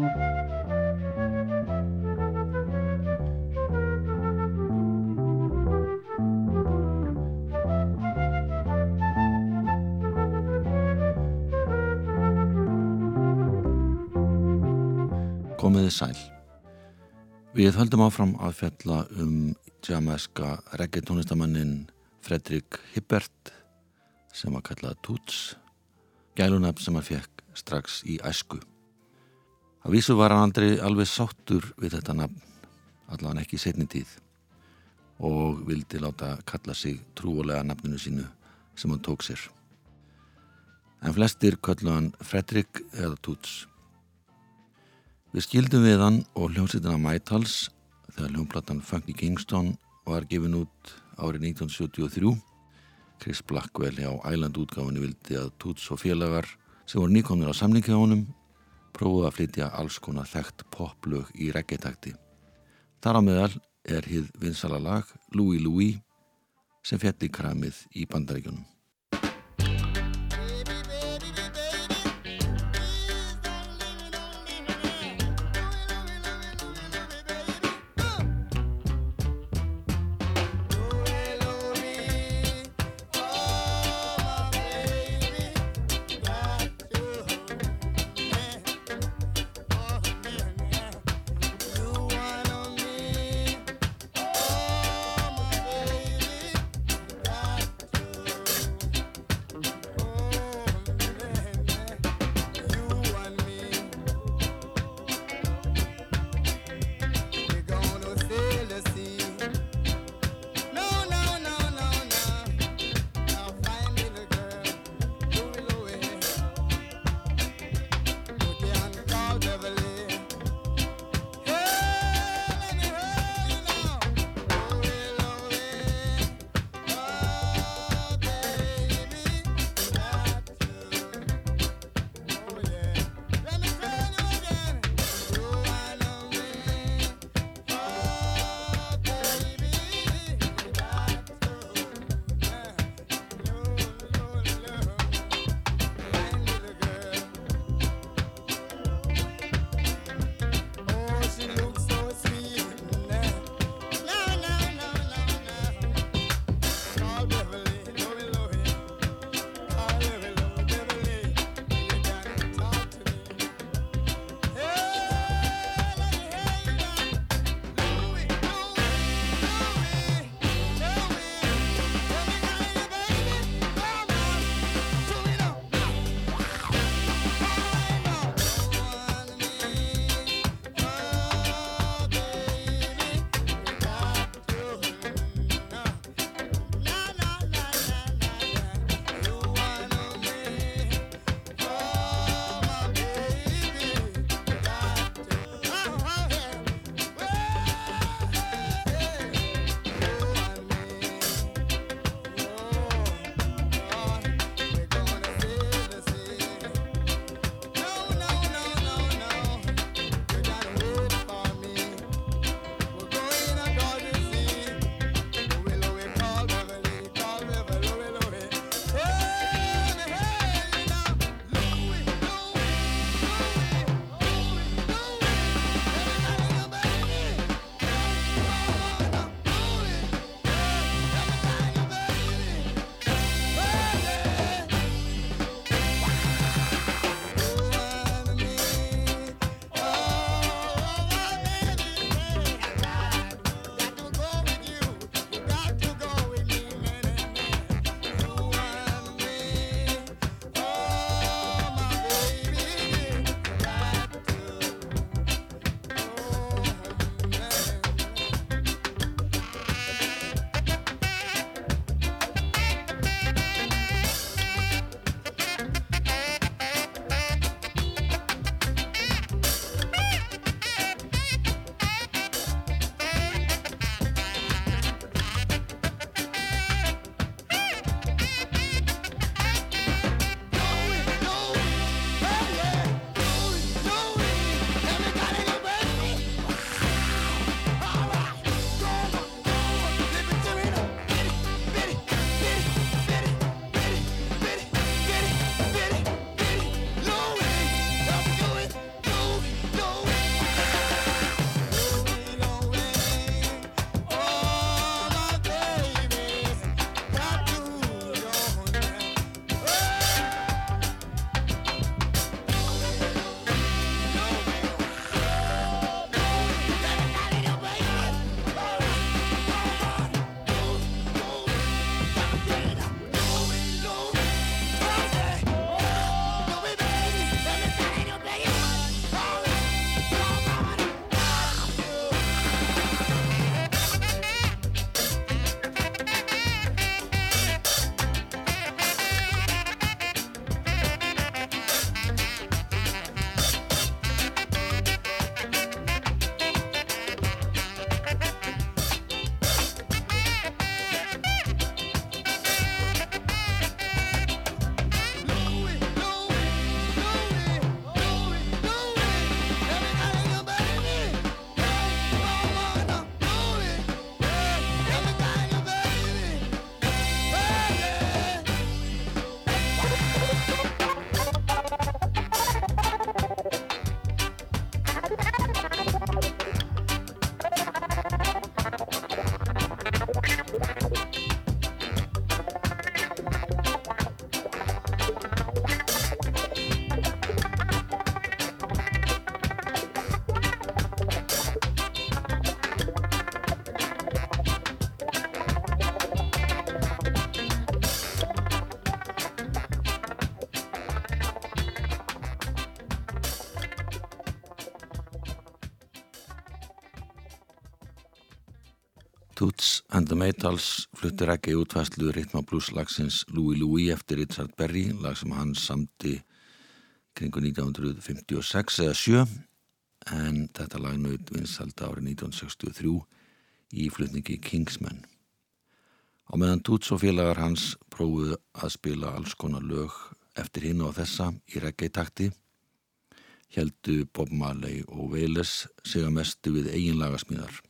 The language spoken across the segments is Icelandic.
Komiði sæl. Við höldum áfram að fjalla um jameska reggaetónistamannin Fredrik Hibbert sem var kallað Toots, gælunafn sem hann fekk strax í æsku. Að vísu var hann aldrei alveg sáttur við þetta nafn, allavega ekki setni tíð og vildi láta kalla sig trúulega nafninu sínu sem hann tók sér. En flestir kallu hann Fredrik eða Toots. Við skildum við hann og hljómsýtina Mætals þegar hljómplatan Funky Kingston var gefin út árið 1973. Chris Blackwell hjá Island útgáfinu vildi að Toots og félagar sem voru nýkonur á samlingi á honum prófuði að flytja alls konar þekkt poplög í reggetakti. Þar á meðal er hið vinsala lag Louie Louie sem fjall í kramið í bandaríkjunum. The Maytals fluttir ekki útfæslu ritma blueslagsins Louie Louie eftir Richard Berry, lag sem hann samti kringu 1956 eða 7 en þetta lag naut vinsald árið 1963 í flutningi Kingsmen. Á meðan Toots og félagar hans prófuðu að spila alls konar lög eftir hinn og þessa í reggae-takti heldu Bob Marley og sig að mestu við eiginlagasmíðar.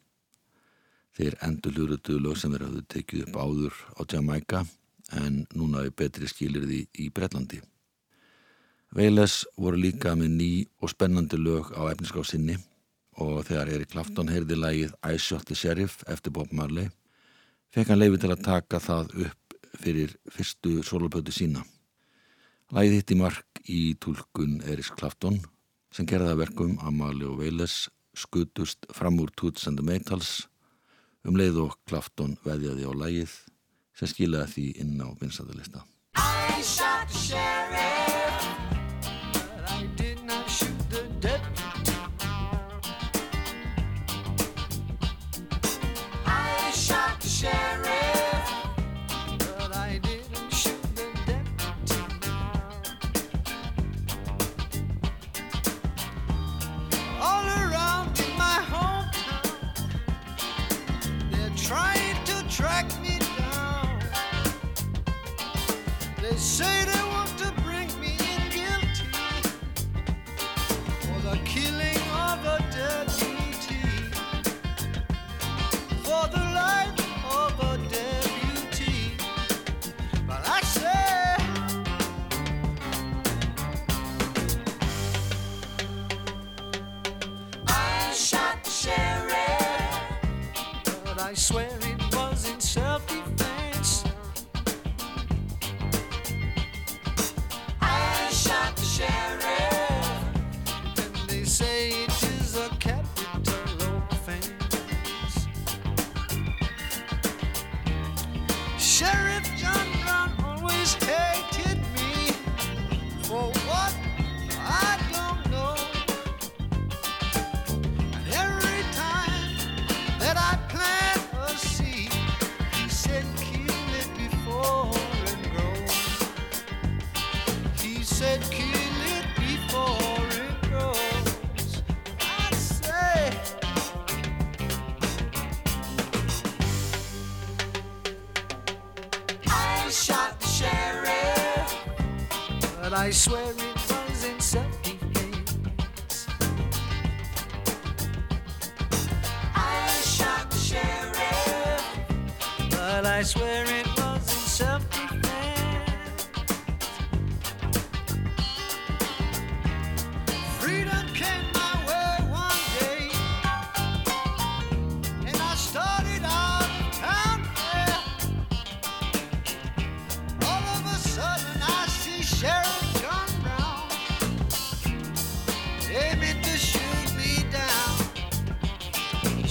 Þeir endur hlurutu lög sem þeir hafðu tekið upp áður á Jamaica en núna er betri skilir því í Breitlandi. Veiles voru líka með ný og spennandi lög á efniskásinni og þegar Erik Clapton heyrði lægið I Shot the Sheriff eftir Bob Marley fekk hann leiði til að taka það upp fyrir fyrstu solopötu sína. Lægið hitt í mark í tólkun Erik Clapton sem gerða verkum að Marley og Veiles skutust fram úr Toots and the Maytals um leið og Klafton veðjaði á lægið sem skilaði því inn á vinsæðalista. I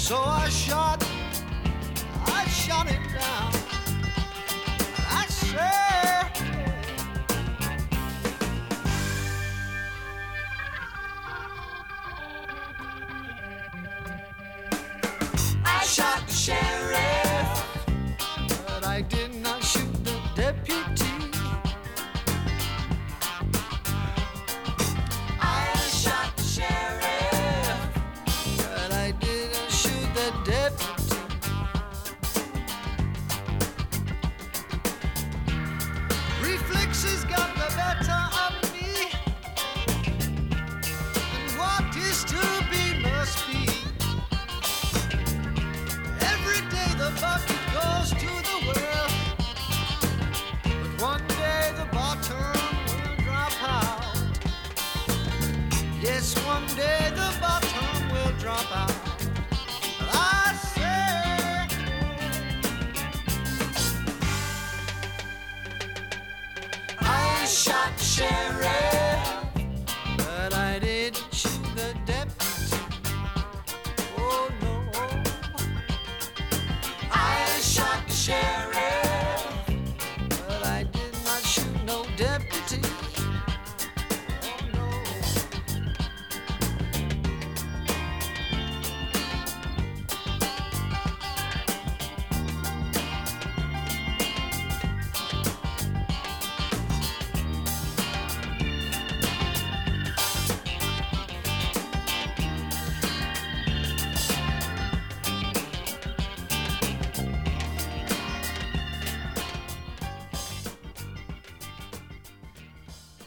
So I shot, I shot him down.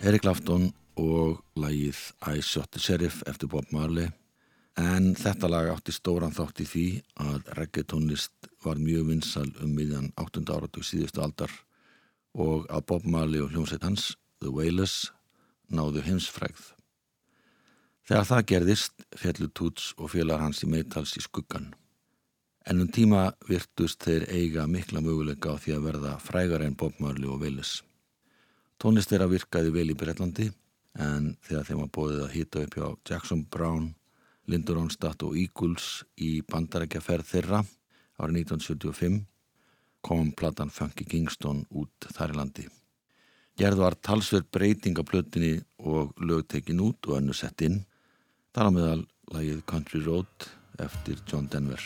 Erik Lafton og lagið I Shot the Sheriff eftir Bob Marley en þetta lag átti stóran þátt í því að reggaetónlist var mjög vinsal um miðjan 8. áratug síðustu aldar og að Bob Marley og hljómsveit hans, The Wailers, náðu heimsfrægð. Þegar það gerðist fjallu Toots og félag hans í meitals í skuggan. En um tíma virtust þeir eiga mikla möguleika á því að verða frægar en Bob Marley og Wailers. Tónlist þeirra virkaði vel í Breitlandi en þegar þeim var bóðið að hýta upp hjá Jackson Brown, Lindur Ronstadt og Eagles í bandarækjaferð þeirra árið 1975 kom platan Funky Kingston út þar í landi. Gerð var talsverð breyting á plötinni og lög tekin út og önnu sett inn. Þar á meðal lagið Country Road eftir John Denver.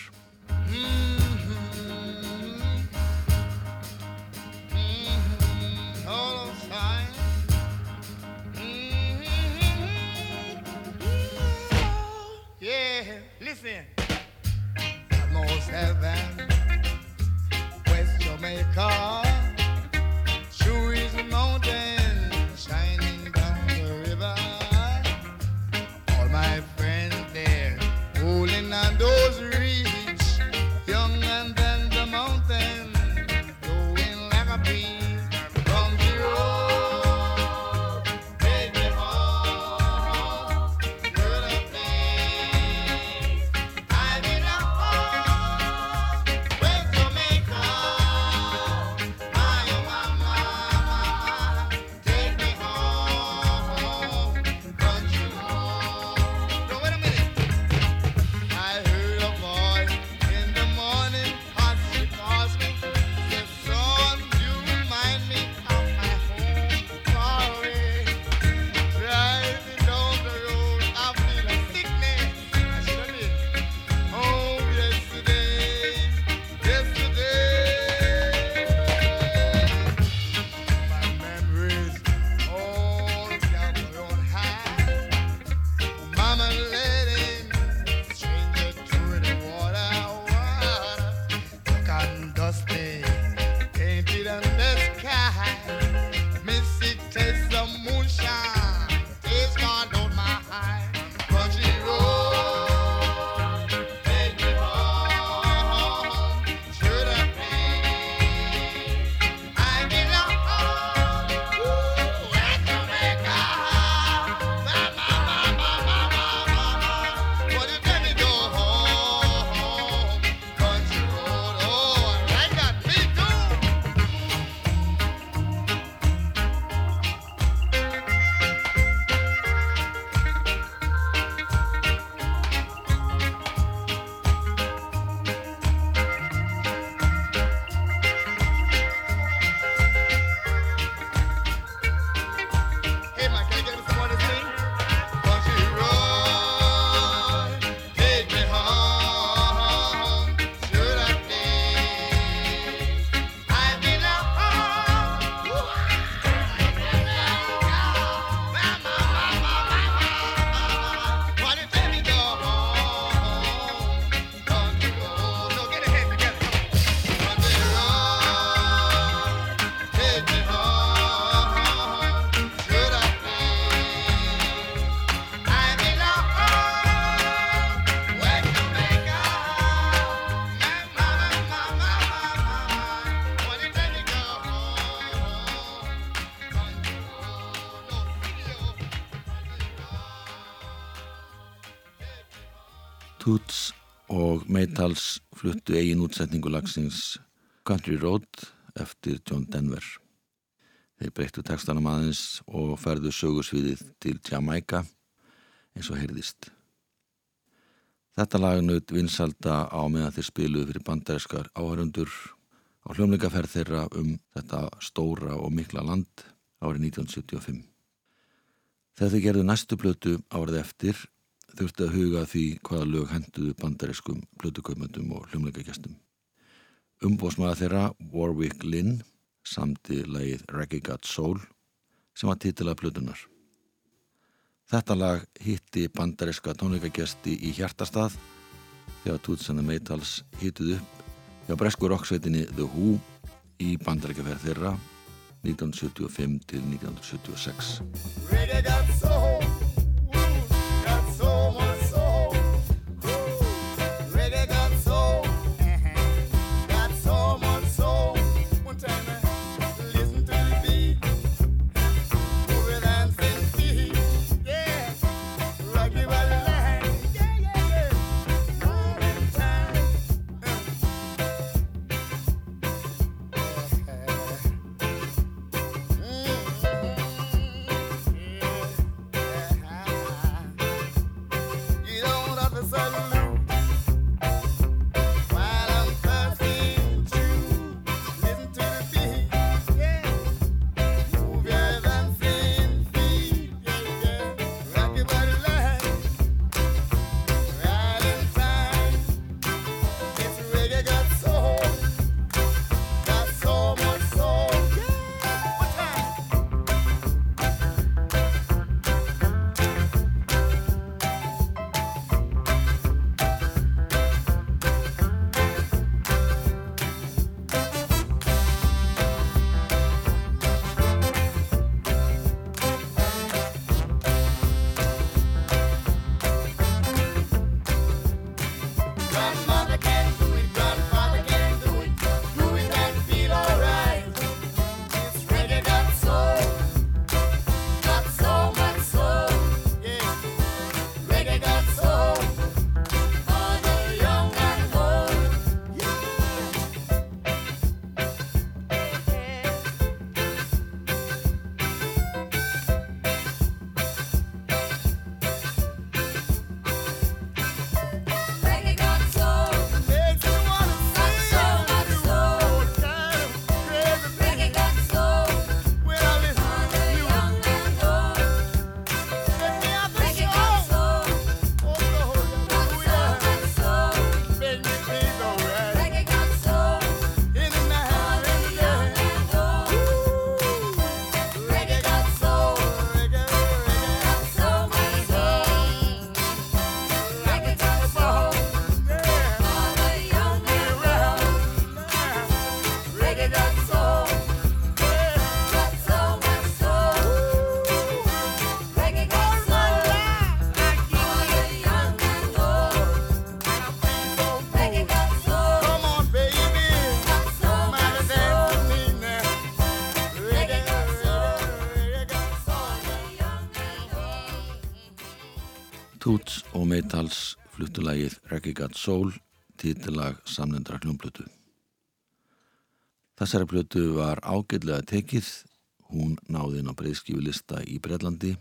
Maytals fluttu eigin útsetningu lagsins Country Road eftir John Denver. Þeir breyttu textanum aðeins og ferðu sögursviðið til Jamaica eins og heyrðist. Þetta lag naut vinsalda á meðan þeir spiluðu fyrir bandarískar áhörundur á hljómleikaferð þeirra um þetta stóra og mikla land árið 1975. Þegar þeir gerðu næstu blötu árið eftir þurfti að huga því hvaða lög henduðu bandarískum blötukaupmöndum og hljómleikagestum. Umbósmaða þeirra Warwick Lynn samti lagið Reggae Got Soul sem var titilað blötunar. Þetta lag hitti bandaríska tónleikagesti í hjartastað þegar Toots and the Maytals hittuð upp hjá bresku rocksveitinni The Who í bandaríkjaferð þeirra 1975 til 1976. Got Soul títillag samnendra hljómblötu. Þessari blötu var ágætlega tekið, hún náði inn á breyðskífulista í Breitlandi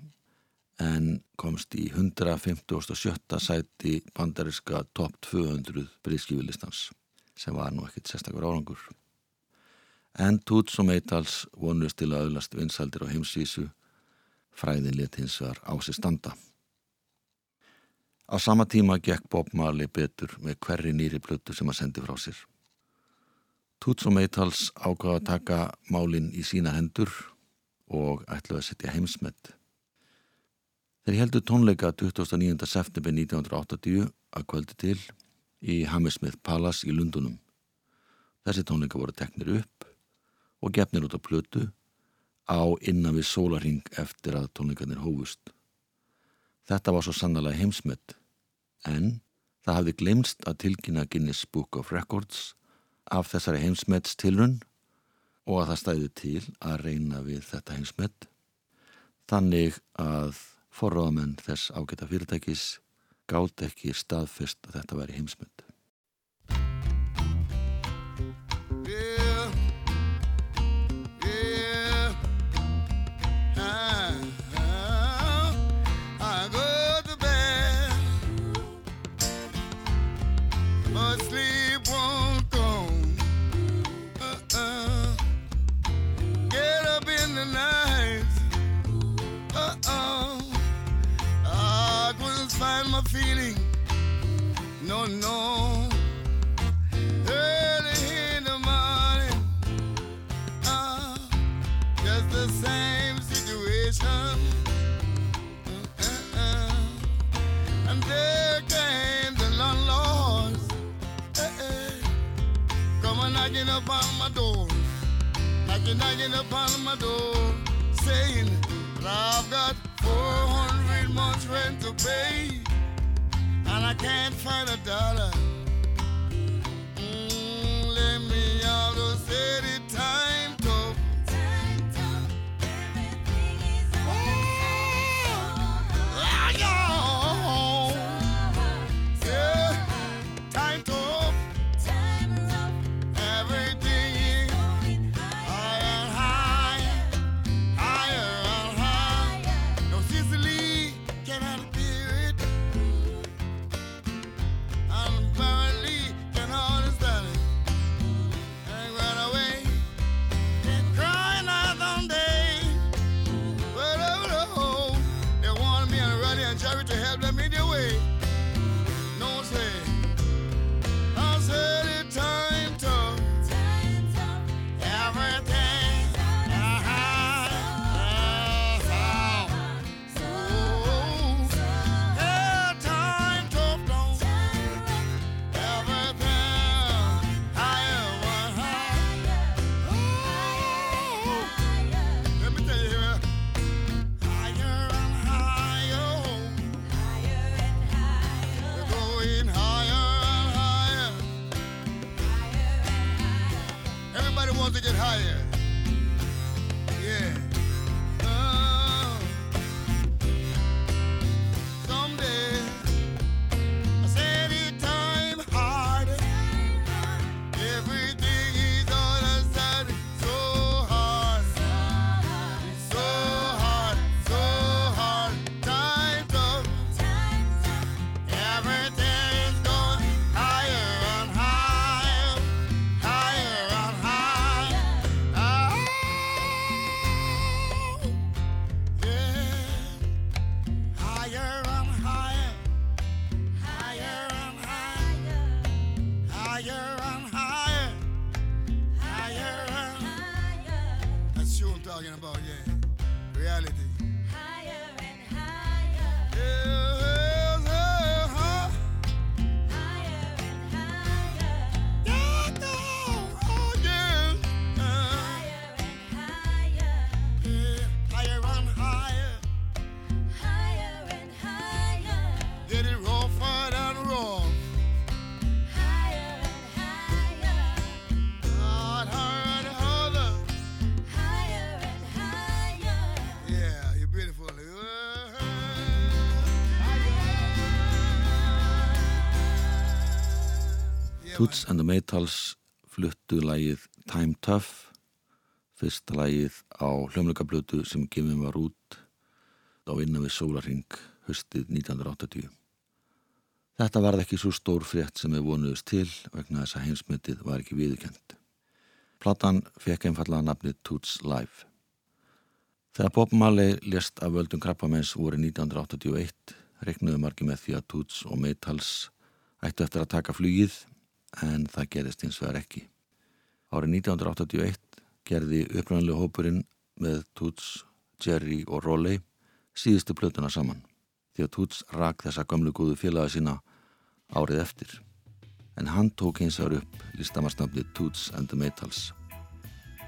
en komst í 157. sæti bandariska top 200 breyðskífulistans sem var nú ekkit sérstakur árangur. En Toots og Maytals vonust til að öðlast vinsaldir á heimsvísu, fræðin let hins var á sér standa. Á sama tíma gekk Bob Marley betur með hverri nýri plötu sem að sendi frá sér. Toots og Maytals ákvaða að taka málinn í sína hendur og ætlaði að setja heimsmet. Þeir heldur tónleika 29. september 1980 að kvöldi til í Hammersmith Palace í Lundunum. Þessi tónleika voru teknir upp og gefnir út á plötu á innan við sólaring eftir að tónleikarnir hófust. Þetta var svo sannlega heimsmet, en það hafði glemst að tilkynna Guinness Book of Records af þessari heimsmets tilrun og að það stæði til að reyna við þetta heimsmet. Þannig að forráðamenn þess ágæta fyrirtækis gátt ekki staðfest að þetta væri heimsmet. I've got 400 months rent to pay, and I can't find a dollar. Toots and the Maytals fluttu lagið Time Tough fyrsta lagið á hljómleikablötu sem gefin var út á innan við sólarring höstið 1980 Þetta varð ekki svo stór frétt sem við vonuðust til vegna þess að heimsmyndið var ekki viðurkend Platan fekk einfallega nafnið Toots Live. Þegar Bob Marley lést af völdum krabbamenns voru 1981 reiknuðu margi með því að Toots og Maytals ættu eftir að taka flugið en það gerist hins vegar ekki. Árið 1981 gerði upprænlega hópurinn með Toots, Jerry og Rowley síðustu plötuna saman því að Toots rak þessa gamlu góðu félaga sína árið eftir. En hann tók hins vegar upp listamarstafnið Toots and the Maytals.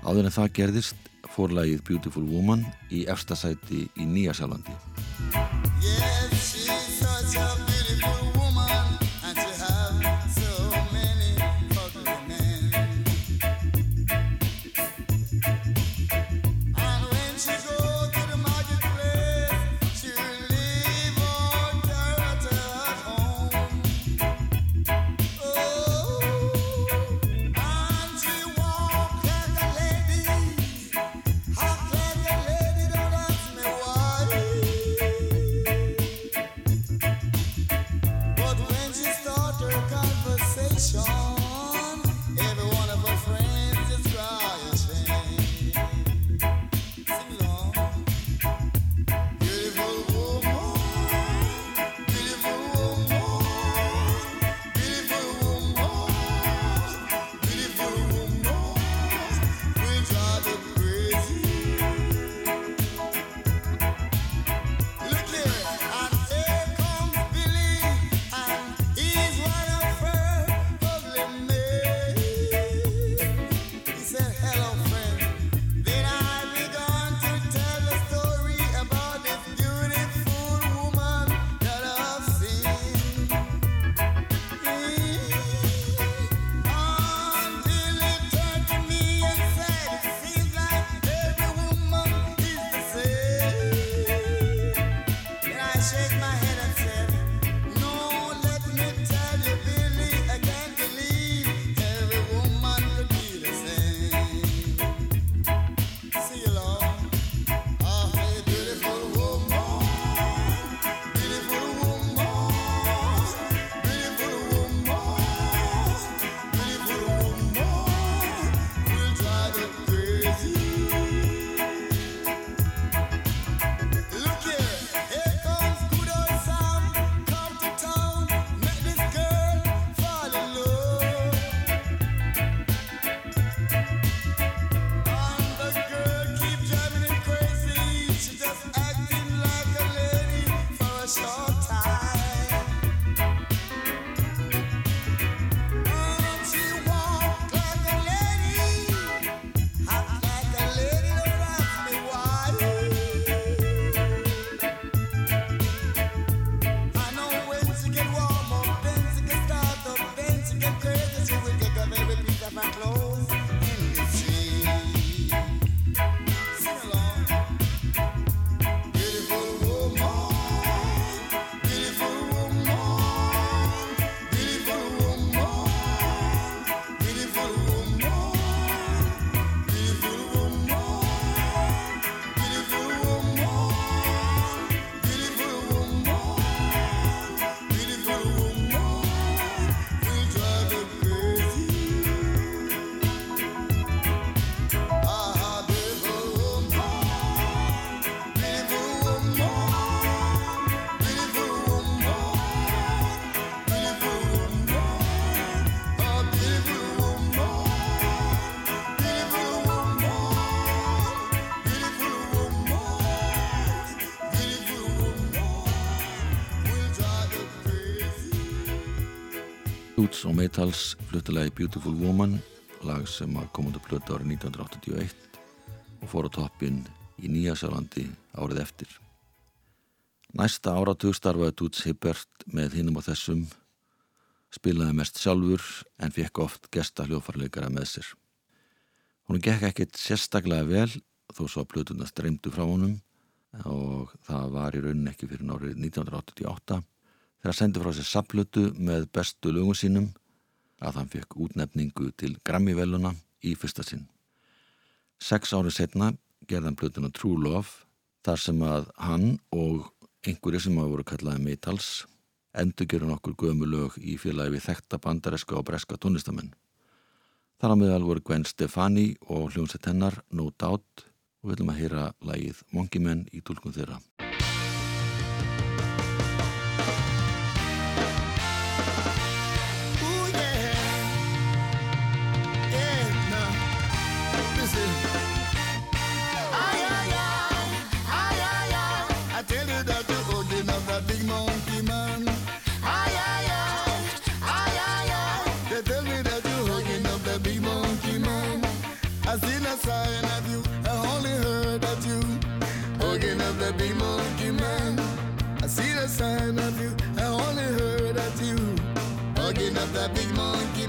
Áður en það gerðist fórlægið Beautiful Woman í efstasæti í Nýjasjálandi. Yes, Toots og Maytals fluttilegi Beautiful Woman lag sem kom út að plöta árið 1981 og fór á toppin í Nýjasjálandi árið eftir. Næsta áratug starfaði Toots Hibbert með hinnum og þessum, spilaði mest sjálfur en fekk oft gesta hljófarleikara með sér. Hún gekk ekkit sérstaklega vel þó svo að plötuna streymdu frá honum og það var í raunin ekki fyrir árið 1988 þegar sendi frá sér sapplötu með bestu lögum sínum að hann fekk útnefningu til Grammy-veluna í fyrsta sinn. Seks árið setna gerði hann plötuna True Love þar sem að hann og einhverju sem hafa voru kallaði Meitals endur gerur nokkur gömu lög í félagi við þekta bandareska og breska tónlistamenn. Þar á meðal voru Gwen Stefani og hljómsett hennar No Doubt og við viljum að heyra lagið Monkey Men í tólkun þeirra. Sign of you, I only heard that you. Hugging up that big monkey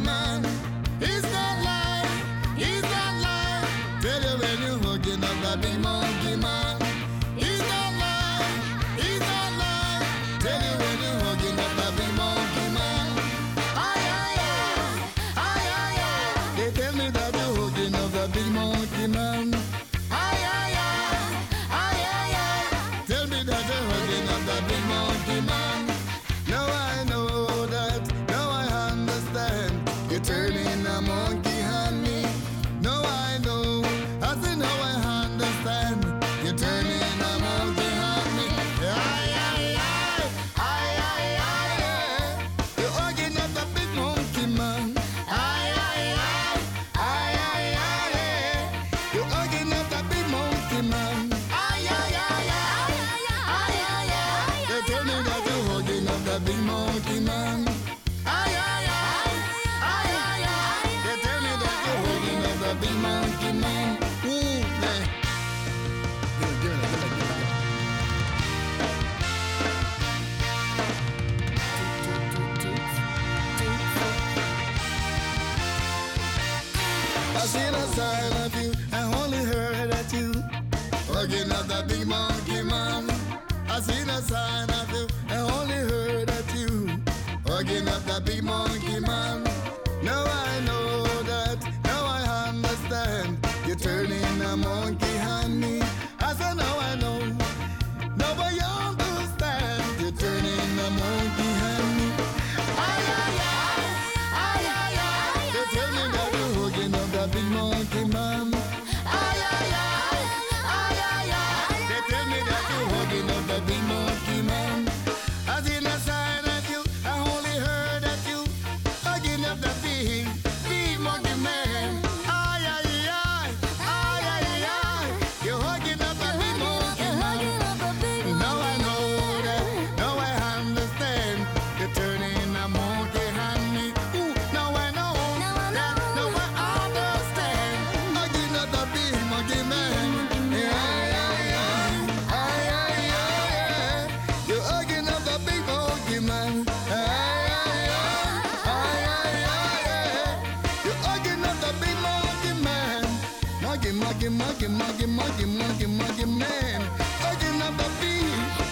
Monkey, monkey, monkey, monkey, monkey, monkey, man. Hugging up the big,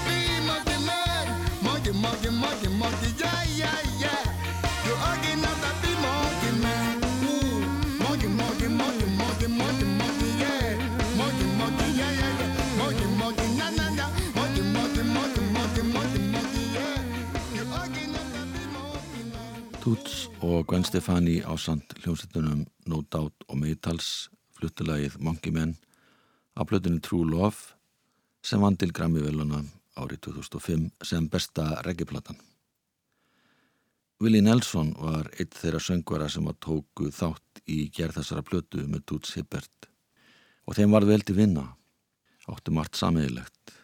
big monkey man. Monkey, monkey, monkey, monkey, yeah, yeah, yeah. You're hugging up the big monkey man. Ooh, monkey, monkey, monkey, monkey, monkey, monkey, yeah. Monkey, monkey, yeah, yeah, yeah. Monkey, monkey, na, na, na. Monkey, monkey, monkey, monkey, monkey, monkey, yeah. You're hugging up the big monkey man. Toots og Gwen Stefani á samt hljómsveitunum No Doubt og Maytals fluttilagið Monkey Men á plötunni True Love sem vann til Grammy-veluna árið 2005 sem besta reggaeplatan. Willie Nelson var eitt þeirra söngvara sem að tóku þátt í gerð þessara plötu með Toots Hibbert og þeim var vel til vinna, áttu margt samiðilegt.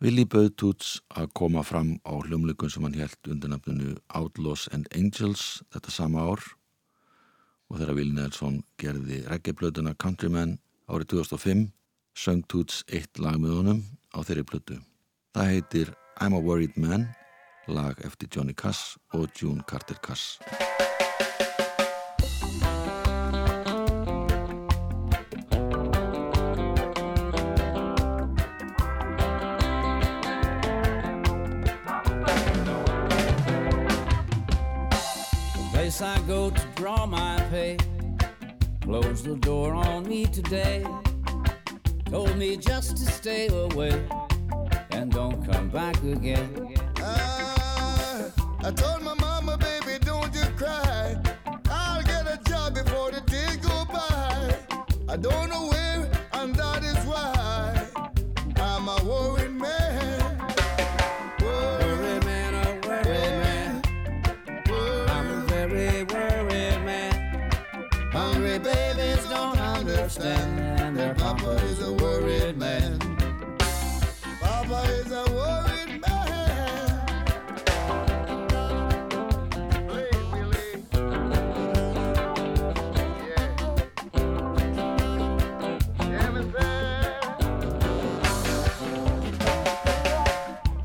Willi bauð Toots að koma fram á hljómlökun sem hann held undir nafninu Outlaws and Angels þetta sama ár og þegar Willi Nelson gerði reggieplötuna Countryman árið 2005 söng Toots eitt lag með honum á þeirri plötu. Það heitir I'm a Worried Man, lag eftir Johnny Cass og June Carter Cass. Place I go to draw my pay. Closed the door on me today. Told me just to stay away and don't come back again. Ah, I told my mama, baby, don't you cry. I'll get a job before the day go by. I don't know where, understand. Their papa is a worried man. Papa is a worried man.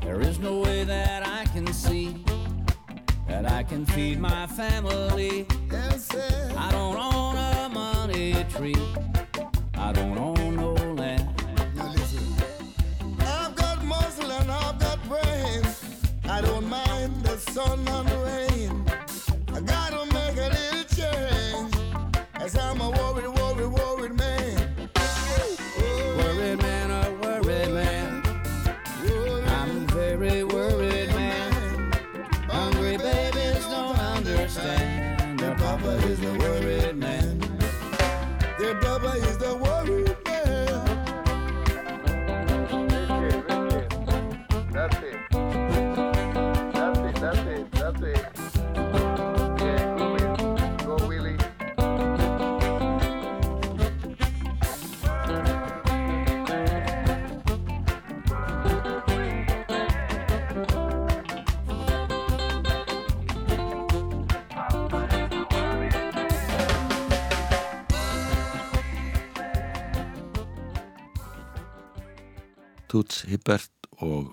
There is no way that I can see that I can feed my Yeah. Understand. Their papa is a worried man.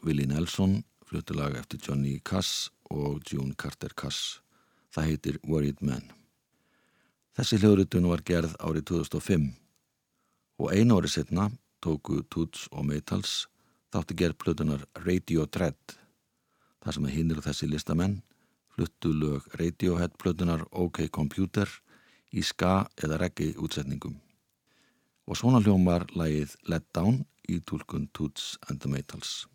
Og Willie Nelson fluttulag eftir Johnny Cass og June Carter Cass. Það heitir Worried Man. Þessi hljóðritun var gerð árið 2005 og einu ári setna tóku Toots og Maytals þátti gerð plötunar Radio Dread þar sem hinnir þessi listamenn fluttu lög Radiohead plötunar OK Computer í ska eða reggi útsetningum. Og svona hljómar lagið Let Down í tólkun Toots and the Maytals.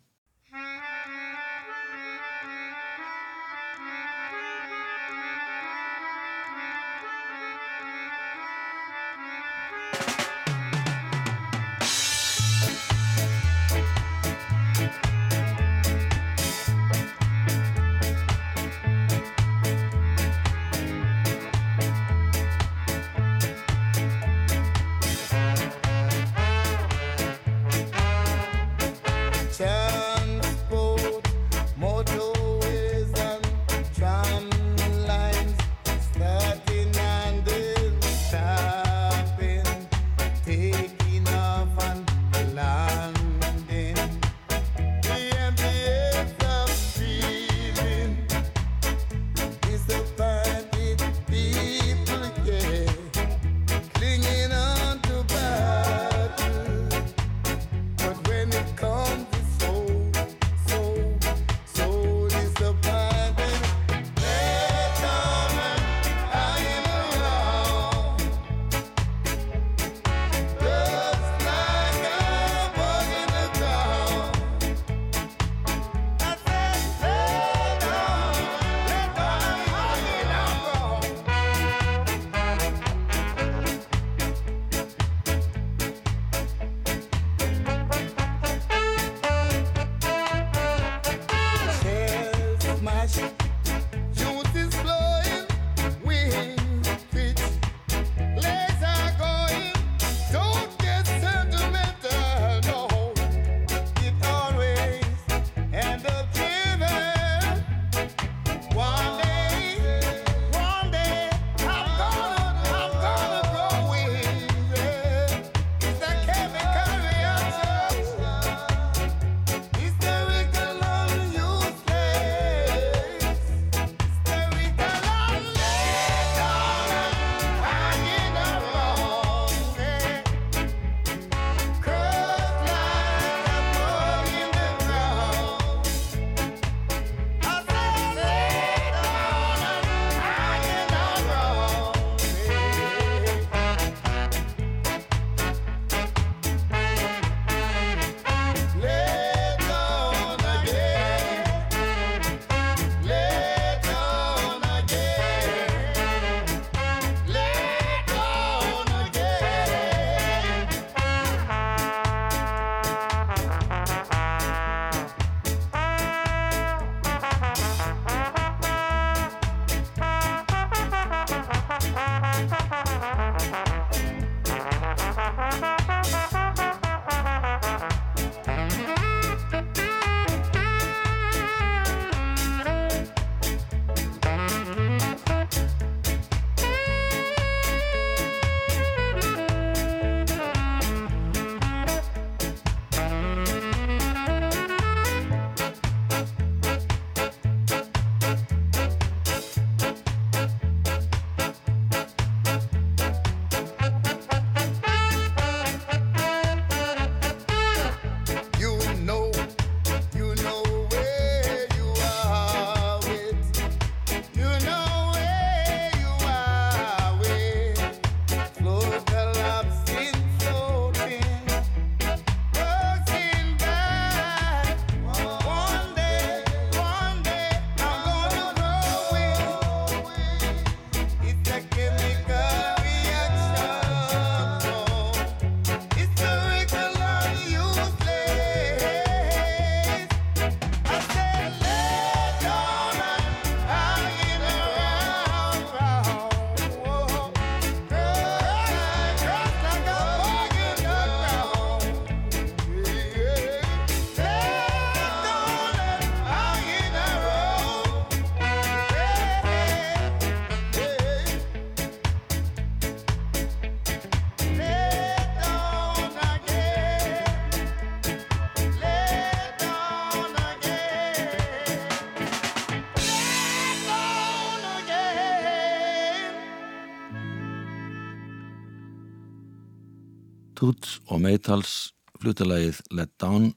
Toots og Maytals flutalagið Let Down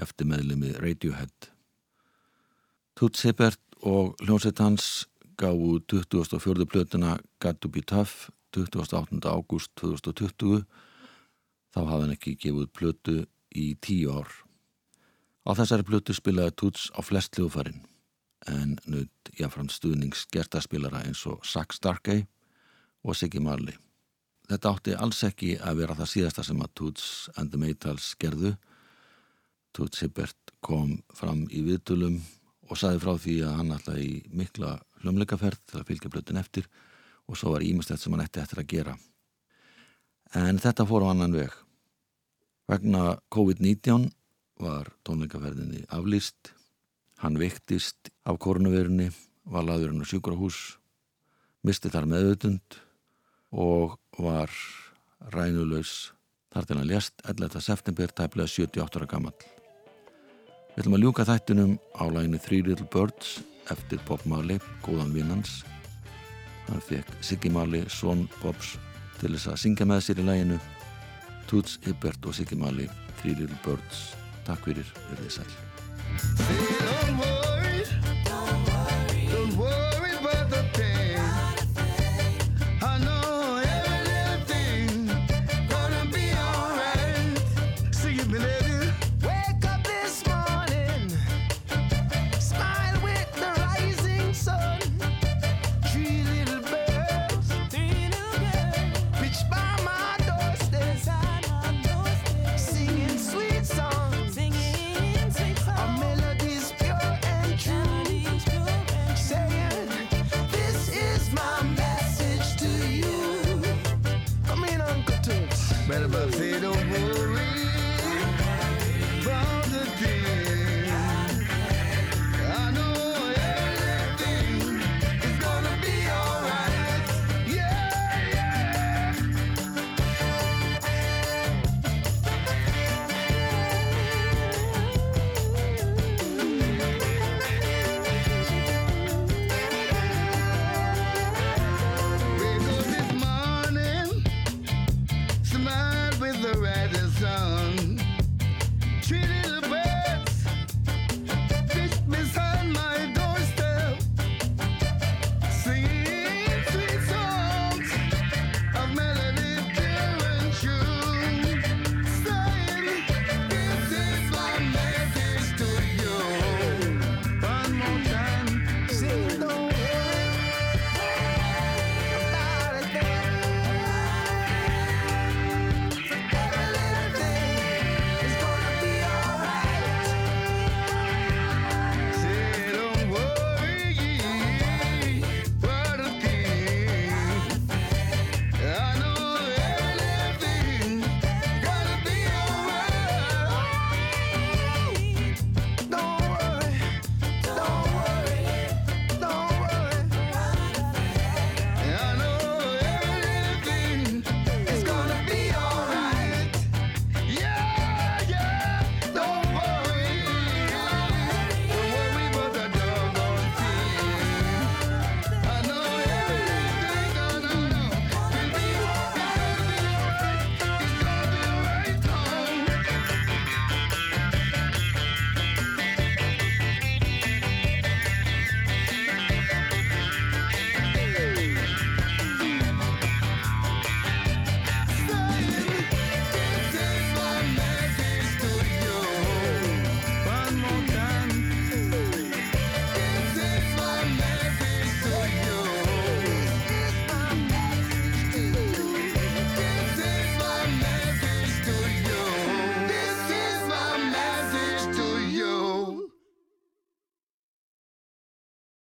eftir meðlimi Radiohead. Toots Hibbert og hljómsveit hans gáðu 24. plötuna Got to be Tough 28. ágúst 2020 þá hafði hann ekki gefið plötu í tíu ár. Á þessari plötu spilaði Toots á flest hljóðfærin en nutt jáfnfram stuðnings gertaspilara eins og Sack Starkey og Siggy Marley. Þetta átti alls ekki að vera það síðasta sem að Toots and the Maytals gerðu. Toots Hibbert kom fram í viðtölum og saði frá því að hann alltaf í mikla hljómleikaferð til að fylgja blötun eftir og svo var ímestett sem hann ætti eftir að gera. En þetta fór á annan veg. Vegna COVID-19 var tónleikaferðinni aflýst. Hann veiktist af koronavirunni, var laður hann á sjúkrahús, misti þar meðutund og var rænulaus þar til hann lést 11. september tæplega 78 ára gammal. Við ætlum að ljúka þættinum á læginu Three Little Birds eftir Bob Marley, góðan vinnans. Hann fekk Siggy Marley, son Bobs, til þess að syngja með sér í læginu. Toots Hibbert og Siggy Marley, Three Little Birds. Takk fyrir, verðið sæl.